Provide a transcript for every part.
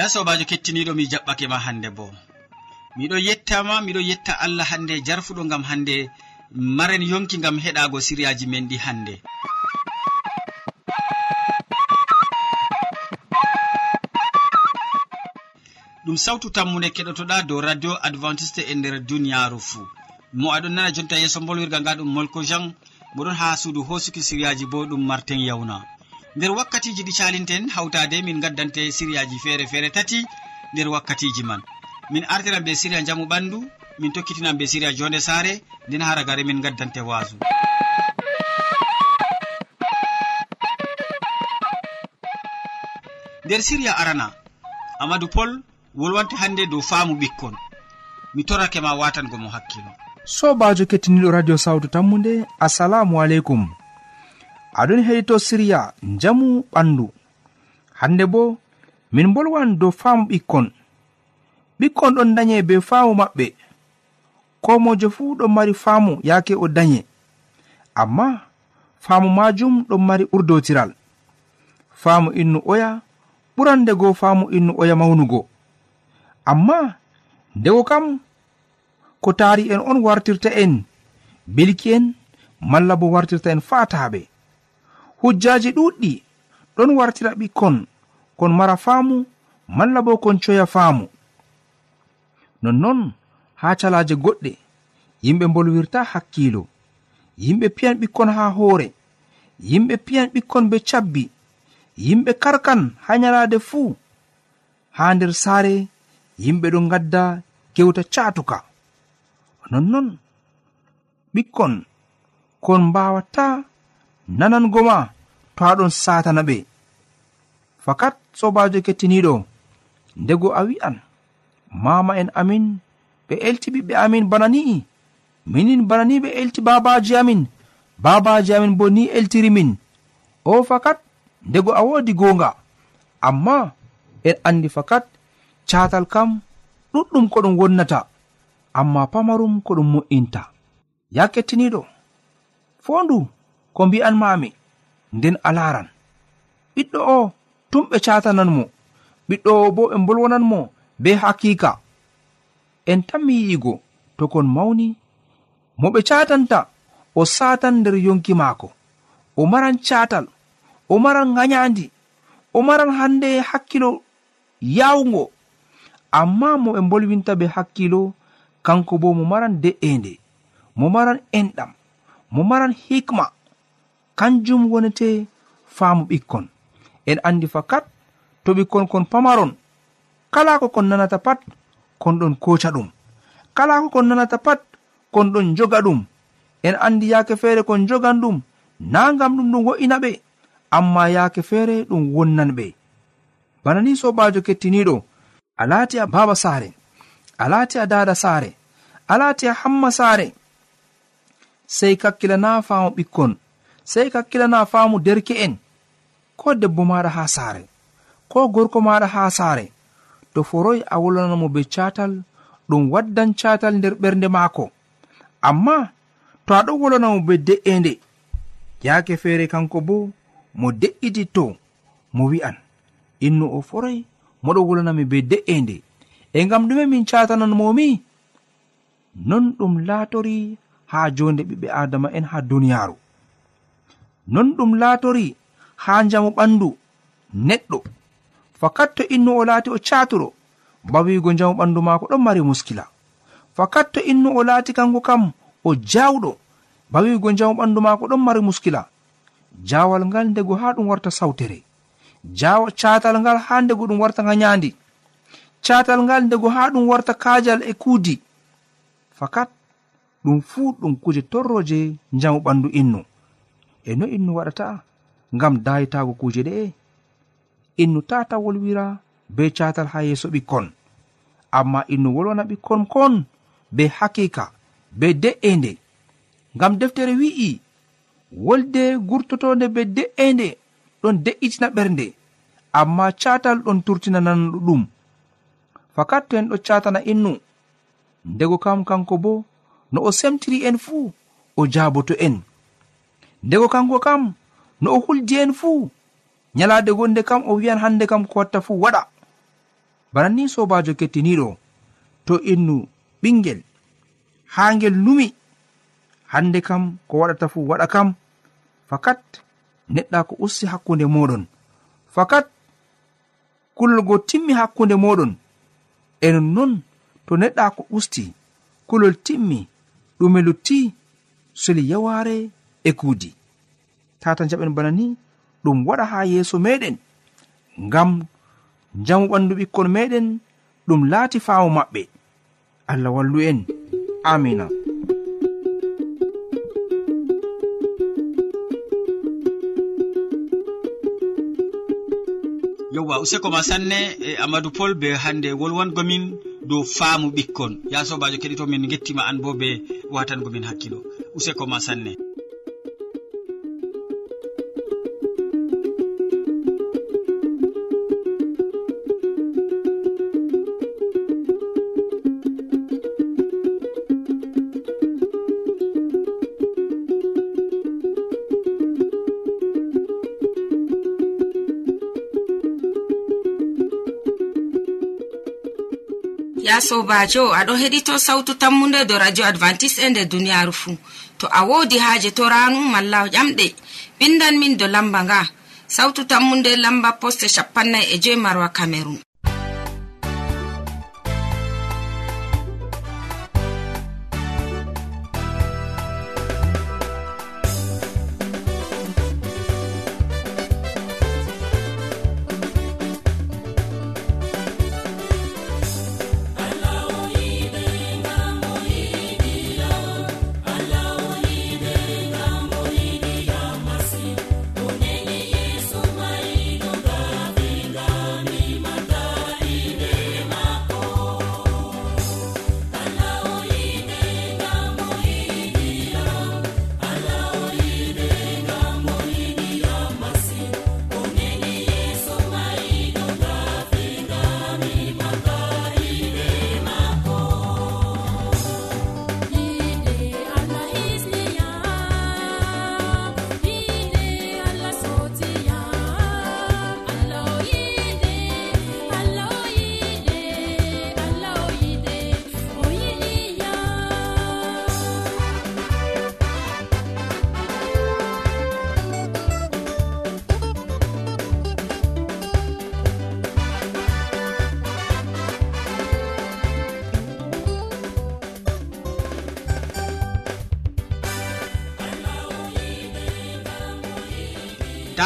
ya sobajo kettiniɗo mi jaɓɓake ma hande bo. Miɗo yettama miɗo yetta allah hande jarfuɗo gam hande maren yonki gam heɗago siriyaji men ɗi hande. Ɗum sawtu tammude keɗotoɗa dow radio adventiste e nder duniyaru fuu. Mo aɗon nana jonta yeeso bolwirga nga ɗum molko jean moɗon ha suudu hosuki siriyaji bo ɗum martin yawna. nder wakkatiji ɗi calinten hawtade min gaddante siriyaji feere feere tati nder wakkatiji man. Min artiran be siriya jamu ɓandu min tokkitinan be siriya jonde saare nden haragare min gaddante wasu nder siriya arana amadou pol wolwante hannde dow faamu ɓikkon. Mi torake ma watangomo hakkilo. Sobajo kettiniɗo radio sawtu tammu nde assalamu aleykum. aɗon heɗito siriya jamu ɓandu. Hande bo min bolwan dow faamu ɓikkon. Ɓikkon ɗon daye be faamu maɓɓe. Ko mojo fuu ɗon mari faamu yaake o daye amma faamu majum ɗon mari ɓurdotiral faamu innu oya ɓurandego faamu innu oya mawnugo. Amma ndego kam ko taari en on wartirta en bilki en malla bo wartirta en faataɓe hujjaji ɗuɗɗi ɗon wartira ɓikkon kon mara faamu malla bo kon coya faamu. Nonnon ha calaje goɗɗe yimɓe bolwirta hakkilo yimɓe piyan ɓikkon ha hoore. Yimɓe piyan ɓikkon be cabbi. Yimɓe karkan ha nyalaade fuu. Ha nder saare yimɓe ɗon gadda kewta catuka nonnon ɓikkon kon mbawata nanango ma to aɗon satana ɓe fakat sobajo kettiniɗo ndego a wi'an mama en amin ɓe elti ɓiɓɓe amin bana ni'i minin bana ni ɓe elti babaji amin babaji amin bo ni eltiri min. O fakat ndego a wodi gonga amma en andi fakat catal kam ɗuɗɗum ko ɗum wonnata amma pamarum ko ɗum mo'inta ya kettiniɗo fondu ko mbi'anmami nden a laran ɓiɗɗo o tum ɓe catananmo ɓiɗɗo o bo ɓe bolwonanmo be hakika en tanmi yi'igo to kon mawni mo ɓe catanta o satan nder yonki maako. O maran catal o maran ganyandi o maran hande hakkilo yawugo amma mo ɓe bolwinta be hakkilo kanko bo mo maran de'ende mo maran enɗam mo maran hikma. kanjum wonete faamu ɓikkon. En andi fakat to ɓikkon kon pamaron. Kala ko kon nanata pat kon ɗon koca ɗum. Kala ko kon nanata pat kon ɗon joga ɗum. En andi yaake feere kon jogan ɗum na ngam ɗum ɗum wo'ina ɓe. Amma yaake feere ɗum wonnan ɓe. Bana ni sobajo kettiniɗo a laati a baba saare a laati a dada saare a laati a hamma saare sey kakkilana faamo ɓikkon. sei kakkilana faamu derke'en ko debbo maɗa ha saare. Ko gorko maɗa ha saare. To foroy a wolwanamo be catal ɗum waddan catal nder ɓernde maako. Amma to aɗo wolwanamo be de'ende yaake feere kanko bo mo de'ititto mo wi'an. Innu o foroy moɗo wolwanami be de'ende e ngam ɗume min catananmomi non ɗum laatori ha jonde ɓiɓɓe adama'en ha duniyaaru. non ɗum laatori haa njamu ɓandu neɗɗo. Fakat to innu o laati o caturo bawigo njamu ɓandu maako ɗon mari muskila. Fakat to innu o laati kanko kam o jawɗo bawigo njamu ɓandu maako ɗon mari muskila. Jawal ngal ndego haa ɗum warta sawtere. Catal ngal haa ndego ɗum warta nga nyaandi catal ngal ndego haa ɗum warta kaajal e kuudi. Fakat ɗum fuu ɗum kuje torroje njamu ɓandu innu. e no innu waɗata? Ngam dayitago kuje ɗe'e innu tata wolwira be catal ha yeeso ɓikkon. Amma innu wolwana ɓikkon kon be hakika be de'ende. Ngam deftere wi'i wolde gurtotonde be de'ende ɗon de'itina ɓernde. Amma catal ɗon turtinananɗo ɗum fakat to en ɗo catana innu ndego kam kanko bo no o semtiri en fuu o jaboto en. ndego kanko kam no o huldi en fuu. Nyalaade gonde kam o wiyan hannde kam ko watta fuu waɗa. Bana ni sobajo kettiniɗo to innu ɓingel haa ngel numi hannde kam ko waɗata fuu waɗa kam fakat neɗɗa ko usti hakkunde moɗon fakat kulolgo timmi hakkunde moɗon e nonnon to neɗɗa ko usti kulol timmi ɗume lutti soli yaware e kuudi. Tatan jaɓen bana ni ɗum waɗa ha yeeso meɗen. Ngam jamu ɓandu ɓikkon meɗen ɗum laati faawo maɓɓe. Allah wallu en. Amina. Yewwa useko ma sanne e amadou pol be hande wolwangomin dow faamu ɓikkon. Ya sobajo keɗito min gettima an bo be watangomin hakkilo. Useko ma sanne. ya sobajo aɗo heɗito sautu tammude do radio advantice e nder duniyaru fuu to a wodi haaje to ranu malla ƴamɗe. Windan min do lamba nga. Sautu tammude lamba poste shapannay e joyi marwa camerun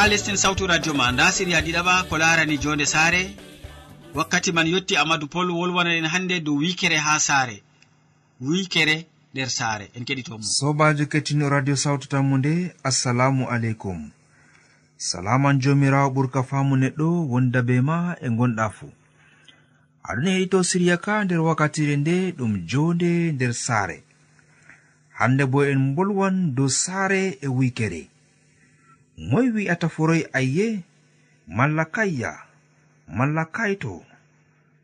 ha lestin sawtu radio ma nda siriya ɗiɗaɓa ko larani jonde saare. Wakkati man yetti amadou pol wolwanaen hannde dow wikere ha saare. Wikere nder saare en keɗitomo sobajo kettino radio sawtu tammu nde assalamu aleykum. Salaman jomirawo ɓurka famu neɗɗo wonda be ma e gonɗa fuu aɗon heɗito siriya ka nder wakkatire nde ɗum jonde nder saare. Hande bo en bolwan dow saare e wikere moy wi'ata foroy ayye? Malla kayya malla kayto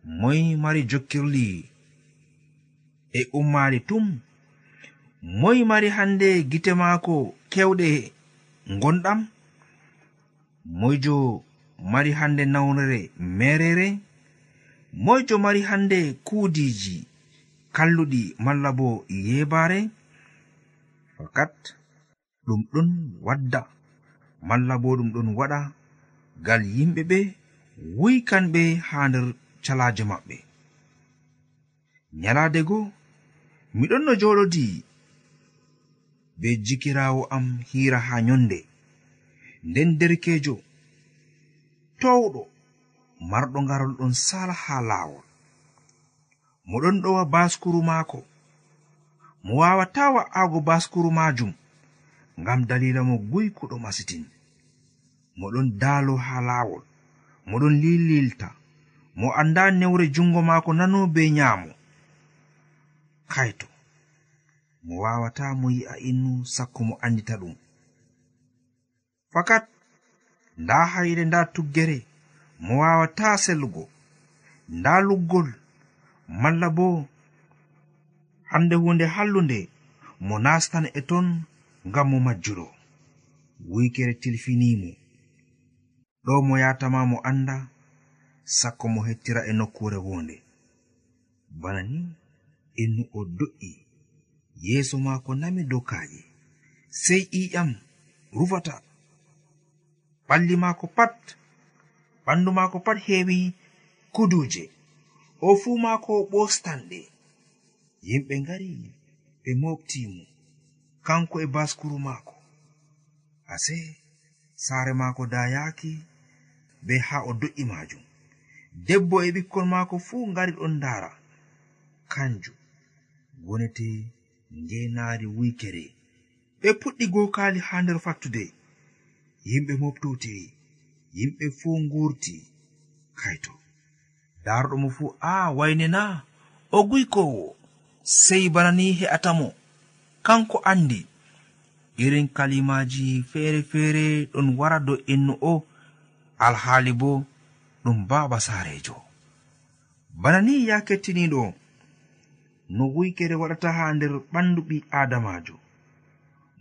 moy mari jokkirli. E ummari tum moy mari hande gite maako kewɗe gonɗam moyjo mari hande nawnere merere? Moyjo mari hande kuudiji kalluɗi malla bo yeebaare fakat ɗum ɗon wadda. malla bo ɗum ɗon waɗa ngal yimɓe ɓe wuykanɓe haa nder calaaje maɓɓe. Nyalaade go miɗon no joɗodi be jikirawo am hiira ha nyonde. Nden derkejo towɗo marɗo ngarol ɗon sala ha laawol. Moɗon ɗowa baskuru maako. Mo wawata wa'ago baskuru majum ngam dalila mo guykuɗo masitin. Moɗon daalo haa laawol moɗon lililta mo annda newre jungo maako nano be nyaamo. Kayto mo wawata mo yi'a innu sakko mo andita ɗum. Fakat nda hayre nda tuggere mo wawata selgo nda luggol malla bo hande hunde hallunde mo nastan e ton ngam mo majjuɗo wuykere tilfinimo ɗo mo yatama mo anda sakko mo hettira e nokkure wonde bana ni innu o do'i yeeso maako nami dow kaaƴe sey ƴiƴam rufata. Ɓalli maako pat ɓandu maako pat heewi kuduje o fuu maako ɓostanɗe. Yimɓe ngari ɓe moftimo kanko e baskuru maako. Ase saare maako dayaaki be ha o do'i majum debbo e ɓikkon maako fuu ngari ɗon ndaara. Kanjum wonete ngenaari wuykere ɓe puɗɗi gokaali haa nder fattude. Yimɓe moftotiri yimɓe fuu ngurti kayto daarɗo mo fuu a wayne na o guykowo sey bana ni he'atamo kanko andi irin kalimaji feere feere ɗon wara do innu o alhaali bo ɗum baaba saarejo bana ni ya kettiniɗo no wuykere waɗata ha nder ɓandu ɓi adamajo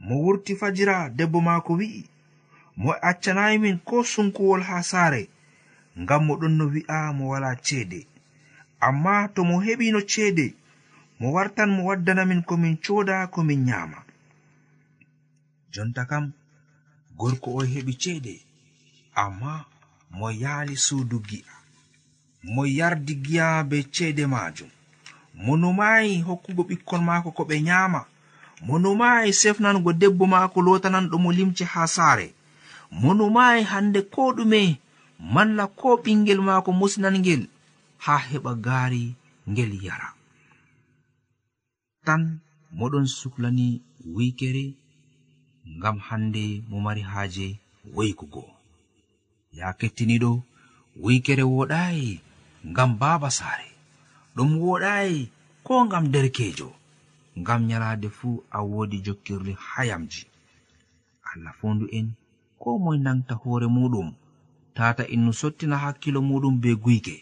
mo wurti fajira debbo maako wi'i mo accanayi min ko sunkuwol ha saare ngam mo ɗon no wi'a mo wala ceede. Amma to mo heɓino ceede mo wartan mo waddanamin komin coda komin nyama jonta kam gorko o heɓi ceede amma mo yaali suudu gi'a. Mo yardi giya be ceede majum mo numayi hokkugo ɓikkon maako ko ɓe nyama mo numayi sefnango debbo maako lotananɗo mo limce ha saare. Mo numayi hande ko ɗume malla ko ɓingel maako musnangel ha heɓa gaari ngel yara. tan moɗon suklani wikere ngam hande mo mari haaje woykugo. Ya kettiniɗo wikere woɗayi ngam baaba saare ɗum woɗayi ko ngam derkejo ngam nyalade fuu a woodi jokkirle hayamji allah fondu en ko moy nanta hoore muɗum tata innu sottina hakkilo muɗum be guyke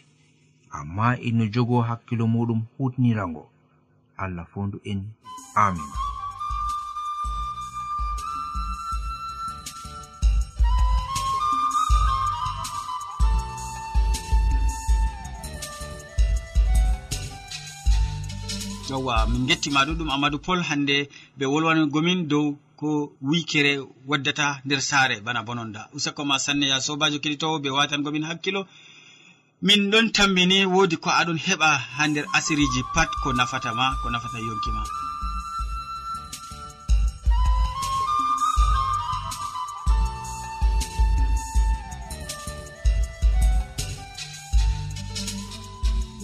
amma innu jogo hakkilo muɗum hutnirango allah fondu en. Amin. Yowa min gettima ɗuɗum amadou pol hande ɓe wolwangomin dow ko wikere waddata nder saare bana bononda. Usako ma sanne ya sobajo keɗitowo ɓe watangomin hakkilo. min ɗon tambini wodi ko aɗon heɓa ha nder asiriji pat ko nafata ma ko nafata yonki ma.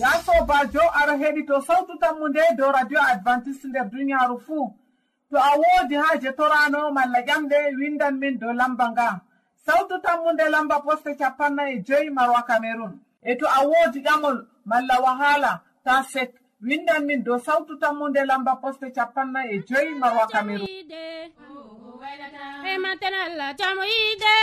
Ya sobajo aɗa heɗi to sawtu tammu nde dow radio advantice nder duniyaru fuu to a woodi haaje torano malla ƴamɗe windan min dow lamba nga. Sawtu tammu nde lamba poste capanna e joyi marwa cameron e to a woodi ɗamol malla wahala ta sek windan min dow sawtu tammu nde lamba poste capanna e joyi marwa cameron e matenalla jamoyiide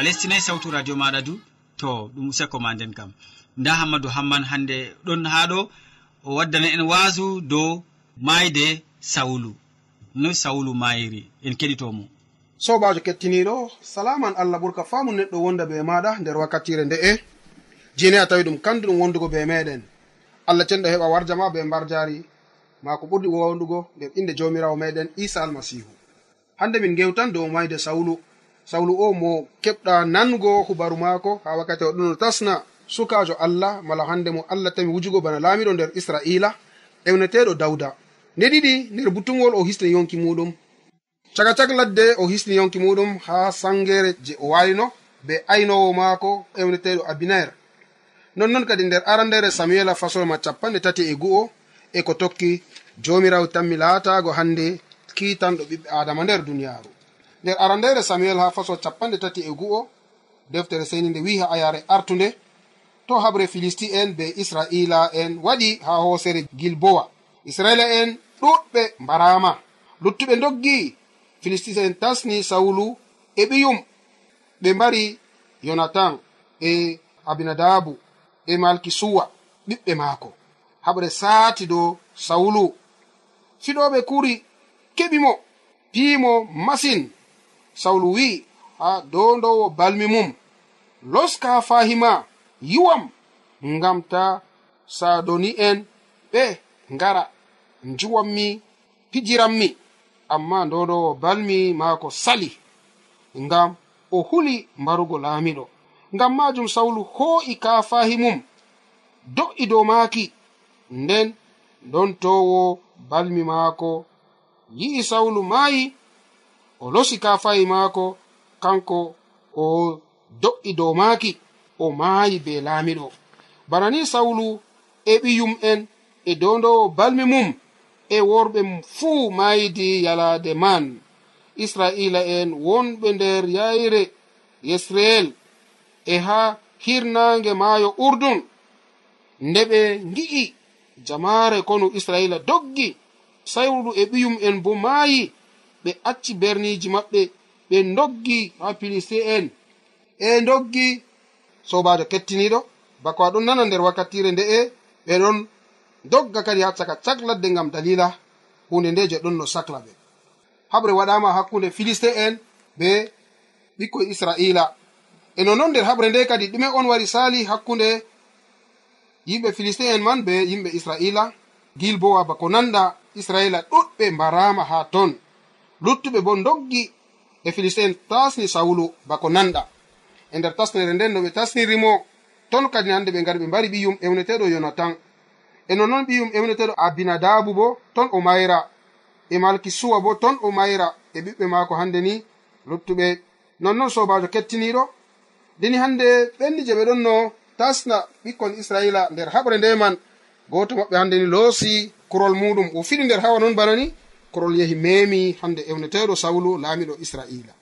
a lestinayi sawtu radio maɗa du to ɗum useko ma nden kam. Nda hammadou hamman hande ɗon ha ɗo o waddana en wasu dow mayde sawlu noy sawlu mayiri en keɗitomo. Sobajo kettiniɗo salaman allah ɓurka famu neɗɗo wonda be maɗa nder wakkatire nde'e jeni a tawi ɗum kandu ɗum wondugo be meɗen. Allah cenɗo heɓa warja ma be mbar jari ma ko ɓurɗi wondugo nder inde jamirawo meɗen isa almasihu. Hande min gewtan dow mayde sawlu sawlu o mo keɓɗa nango hubaru maako ha wakkati o ɗono tasna sukajo allah mala hande mo allah tami wujugo bana laamiɗo nder israila ewneteɗo dawda nde ɗiɗi nder butugol o hisni yonki muɗum. Caga cag ladde o hisni yonki muɗum ha sangere je o walino be aynowo maako ewneteɗo abinair. Nonnon kadi nder arandere samuela fasolma capanɗe tati e gu'o e ko tokki jomirawo tanmi laatago hande kiitanɗo ɓiɓɓe adama nder duniyaru nder arandere samuel ha faso capanɗe tati e gu'o deftere seni nde wi ha ayare artunde to habre filisti en be israila en waɗi ha hoosere gilbowa israila en ɗuɗɓe mbarama. Luttuɓe doggi filistis en tasni sawulu e ɓiyum. Ɓe mbari yonatan e abinadabu e malki suwa ɓiɓɓe maako. Haɓre saati dow sawulu. Fiɗoɓe kuri keɓimo piimo masin. sawlu wi'i ha dondowo balmi mum. Loska fahima yiwam ngam ta sadoni en ɓe ngara njuwanmi pijiranmi amma dondowo balmi maako sali ngam o huli mbarugo laamiɗo ngam majum sawlu hoo'i kafahi mum do'i dow maaki. Nden don towo balmi maako yi'i sawlu maayi o losi kafayi maako kanko o do'i dow maaki o maayi be laamiɗo bana ni sawlu e ɓiyum'en e dondowo balmi mum e worɓe fuu maayidi yalaade man. Israila en wonɓe nder yayre yesreel e haa hirnaange maayo urdun. Nde ɓe ngi'i jamaare konu israila doggi sayru e ɓiyum en bo maayi ɓe acci berniji maɓɓe ɓe doggi ha piliste'en e doggi sobajo kettiniɗo bako aɗon nana nder wakkatire nde'e ɓe ɗon dogga kadi ha caka cakladde gam dalila hunde nde je ɗon no sacla ɓe. Haɓre waɗama hakkunde filiste'en be ɓikkoy israila. E nonnon nder haɓre nde kadi ɗume on wari sali hakkunde yimɓe filiste'en man be yimɓe israila. Gilbowa bako nanda israila ɗuɗɓe mbarama ha ton. luttuɓe bo doggi e filistin tasni sawulu bako nanɗa. E nder tasnere nden no ɓe tasnirimo ton kadi hande ɓe ngari ɓe mbari ɓiyum ewneteɗo yonatan. E nonnoon ɓiyum ewneteɗo abinadabu bo ton o mayra e malkisuwa bo ton o mayra e ɓiɓɓe maako hande ni luttuɓe. Nonnoon sobajo kettiniɗo. Deni hande ɓenni je ɓe ɗon no tasna ɓikkon israila nder haɓre nde man. Goto maɓɓe hande ni loosi kurol muɗum. O fiɗi nder hawa noon bana ni korol yehi memi hande ewneteɗo sawlu laamiɗo israila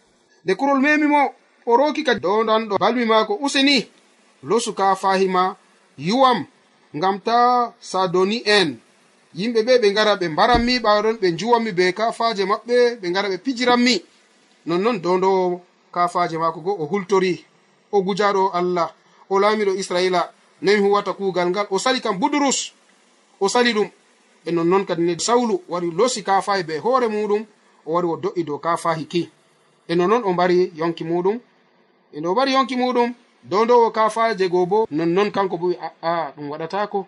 nde korol memi mo o roki kadi. Dondanɗo balmi maako useni losu ka fahima yuwam ngam ta sadoni en yimɓe ɓe ɓe ngara ɓe mbaranmi ɓawaɗon ɓe njuwanmi be kafaje maɓɓe ɓe ngara ɓe pijiranmi. Nonnon dondowo kafaje maako go o hultori o gujaɗo allah. O laamiɗo israila nomi huwata kuugal ngal o sali kam budurus o sali ɗum. e nonnon kadi ne sawlu wari losi kafahi be hoore muɗum o wari o do'i dow kafahi ki. E nonnon o mbari yonki muɗum e nde o mbari yonki muɗum dow ndowo kafahi je goo bo nonnon kanko bo aa ɗum waɗatako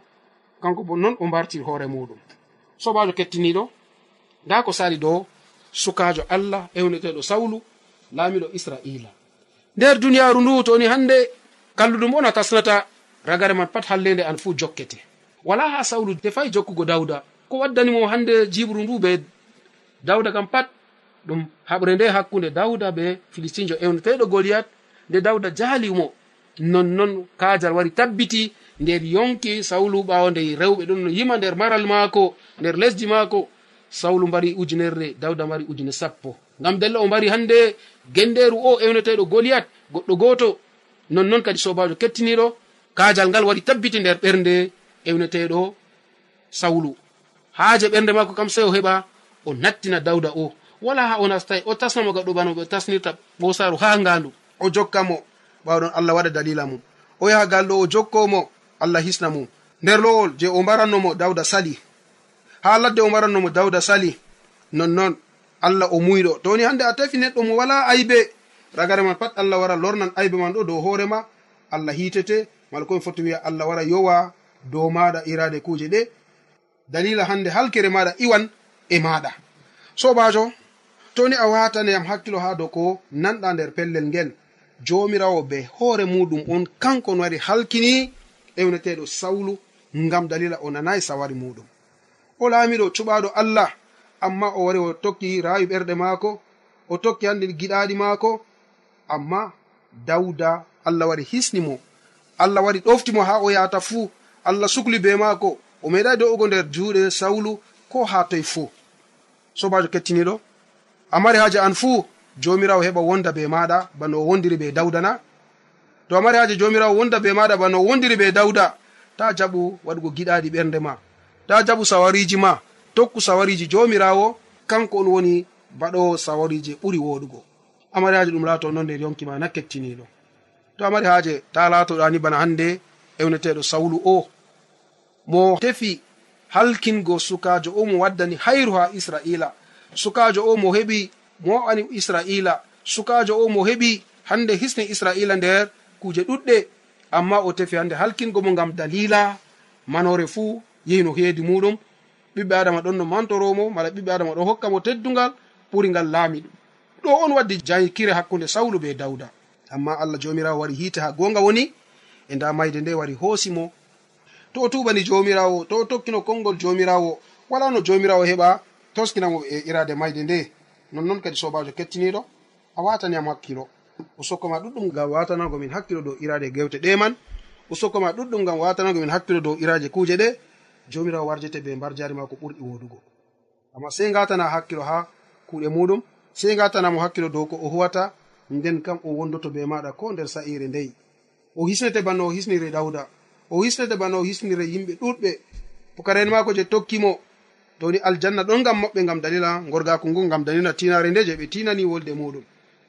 kanko bo non o mbarti hoore muɗum. Sobajo kettiniɗo nda ko sali dow sukajo allah ewneteɗo sawlu laamiɗo israila. Nder duniyaru ndu toni hande kalluɗum on a tasnata ragare man pat hallende an fuu jokkete. Wala ha sawlu tefai jokkugo dawda ko waddanimo hande jibru ndu be dawda kam pat ɗum haɓre nde hakkunde dawda be filistinjo ewneteɗo goliyat nde dawda jaalimo nonnon kajal wari tabbiti nder yonki sawlu ɓawo nde rewɓe ɗon no yima nder maral maako nder lesdi maako. Sawlu mbari ujunerre dawda mbari ujune sappo. Ngam della o mbari hande genderu o ewneteɗo goliyat goɗɗo goto. Nonnon kadi sobajo kettiniɗo kajal ngal wari tabbiti nder ɓernde ewneteɗo sawlu. haaje ɓernde makko kam sey o heɓa o nattina dawda o. Wala ha o nastayi o tasnamo gaɗo bano ɓe tasnirta ɓosaru ha ngandu. O jokkamo ɓawɗon allah waɗa dalila mum. O yaha gal ɗo o jokkomo allah hisna mum. Nder lowol je o mbarannomo dawda sali. Ha ladde o mbarannomo dawda sali nonnon allah o muyɗo. Toni hande a tafi neɗɗo mo wala aybe. Ragare man pat allah wara lornan aybe man ɗo dow hoorema allah hiitete mala komi foti wiya allah wara yowa dow maɗa irade kuuje ɗe. dalila hande halkere maɗa iwan e maɗa. Sobajo toni a wataneyam hakkilo ha dow ko nanɗa nder pellel ngel jomirawo be hoore muɗum on kanko no wari halkini ewneteɗo sawlu ngam dalila o nanayi sawari muɗum. O laamiɗo cuɓaɗo allah amma o wari o tokki rawi ɓerɗe maako o tokki hande giɗaɗi maako amma dawda allah wari hisni mo. Allah wari ɗoftimo ha o yahata fuu allah sukli be maako. o meeɗai do'ugo nder juuɗe sawlu ko ha toye fuu. Sobajo kettiniɗo a mari haaje an fuu jomirawo heɓa wonda be maɗa bano o wondiri be dawdana to a mari haaje jomirawo wonda be maɗa bano o wondiri be dawda ta jaɓu waɗugo giɗaɗi ɓernde ma. Ta jaɓu sawariji ma tokku sawariji jomirawo kanko on woni baɗo sawariji ɓuri woɗugo amari haaji ɗum laato non nder yonki ma na kettiniɗo. To amari haaje ta laatoɗani bana hannde ewneteɗo sawlu o. mo tefi halkingo sukajo o mo waddani hayru ha israila. Sukajo o mo heɓi mo wa'ani israila. Sukajo o mo heɓi hande hisni israila nder kuje ɗuɗɗe. Amma o tefi hande halkingo mo ngam dalila. Manore fuu yehi no heedi muɗum. Ɓiɓɓe adama ɗon no mantoromo mala ɓiɓɓe adama ɗon hokka mo teddugal ɓuri ngal laami ɗum. Ɗo on waddi jankire hakkunde sawlu be dawda amma allah jomirawo wari hiite ha gonga woni e nda mayde nde wari hoosimo to o tuɓani jomirawo to o tokkino konngol jomirawo wala no jomirawo heɓa toskinamo e irade mayde nde. Nonnoon kadi sobajo kettiniɗo a wataniyam hakkilo. Usokko ma ɗuɗɗum ngam watanago min hakkilo dow irade gewte ɗe man. Usokko ma ɗuɗɗum ngam watanago min hakkilo dow iraje kuje ɗe. Jomirawo warjete be mbar jari ma ko ɓurɗi wodugo amma sey gatana hakkilo ha kuuɗe muɗum sey gatanamo hakkilo dow ko o huwata nden kam o wondoto be maɗa ko nder sa'ire ndeyi o hisnete banno o hisniri dawda o hisnete bana o hisnira yimɓe ɗuɗɓe. Pukaren mako je tokkimo downi aljanna ɗon gam maɓɓe gam dalila gorgako ngu gam dalila tinare nde je ɓe tinani wolde muɗum.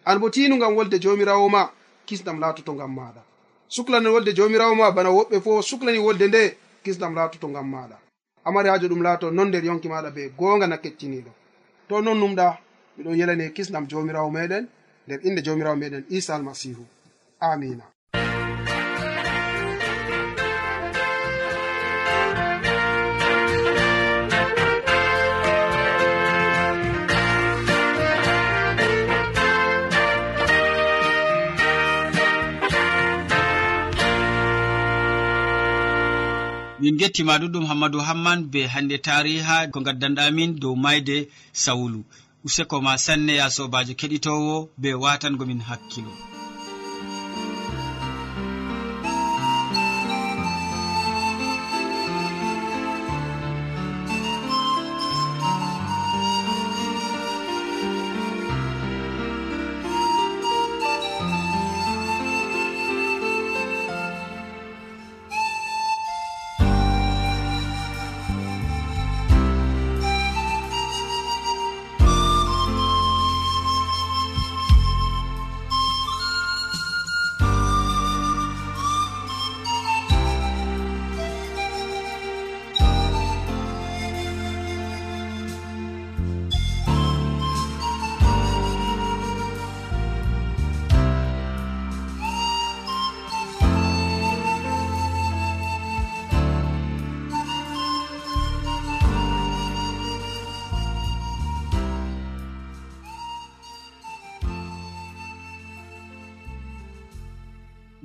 An bo tinu gam wolde jomirawo ma kisdam latoto gam maɗa. Suklani wolde jomirawo ma bana woɓɓe fo suklani wolde nde kisdam latoto gam maɗa. Amari hajo ɗum laato non nder yonki maɗa be gonga na kettiniɗo to non numɗa miɗon yelani kisdam jomirawo meɗen nder inde jomirawo meɗen isa almasihu. Amina. min gettima ɗuɗɗum hammadou hamman be hande tariha ko gaddanɗamin dow mayde sawulu. Useko ma sanne ya sobajo keɗitowo be watangomin hakkilo.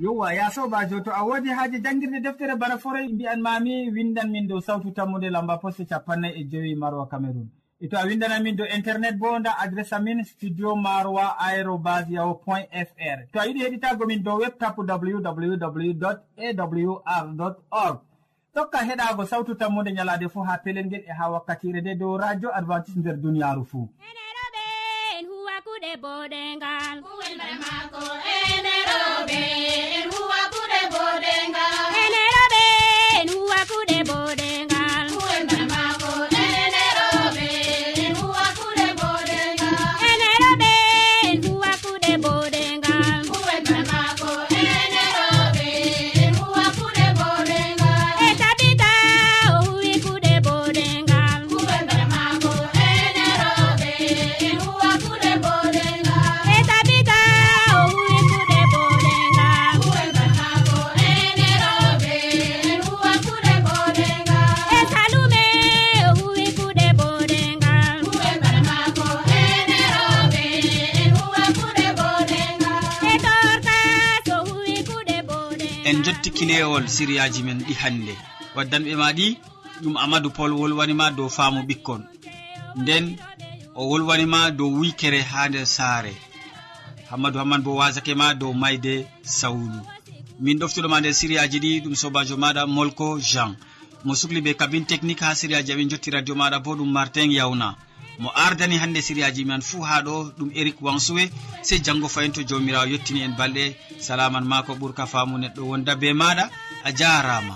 yowa ya sobajo to a wodi haaji jangirde deftere bana foroy mbi'an mami windan min dow sawtu tammude lamba poste capannay e joyi marwa cameron e to a windana min dow internet bo nda adresse amin studio marwa aérobas yaho point fr. To a yiɗi heɗitago min dow web webtapu www awr org. Tokka heɗago sawtu tammude ñalade fuu ha pelel ngel e ha wakkatire nde dow radio advantice nder duniyaru fuu. Kuɗe boɗengal. Kuwel mare maako eneraɓe en huwakude boɗenga. kilewol siriyaji men ɗi hannde. Waddanɓe ma ɗi ɗum amadou pol wolwanima dow faamu ɓikkon. Nden o wolwanima dow wikere ha nder saare. Hammadou hamman bo wasake ma dow mayde sawlu. Min ɗoftuɗoma nder siriyaji ɗi ɗum sobajo maɗa molko jean. Mo sukli be kabine technique ha siriyaji amin jotti radio maɗa bo ɗum martin yawna mo ardani hande siriyaji man fuu ha ɗo ɗum eric wansuwe sey janngo fayin to jawmirawo yettini en balɗe. Salaman ma ko ɓurka faamu neɗɗo wonda be maɗa a jarama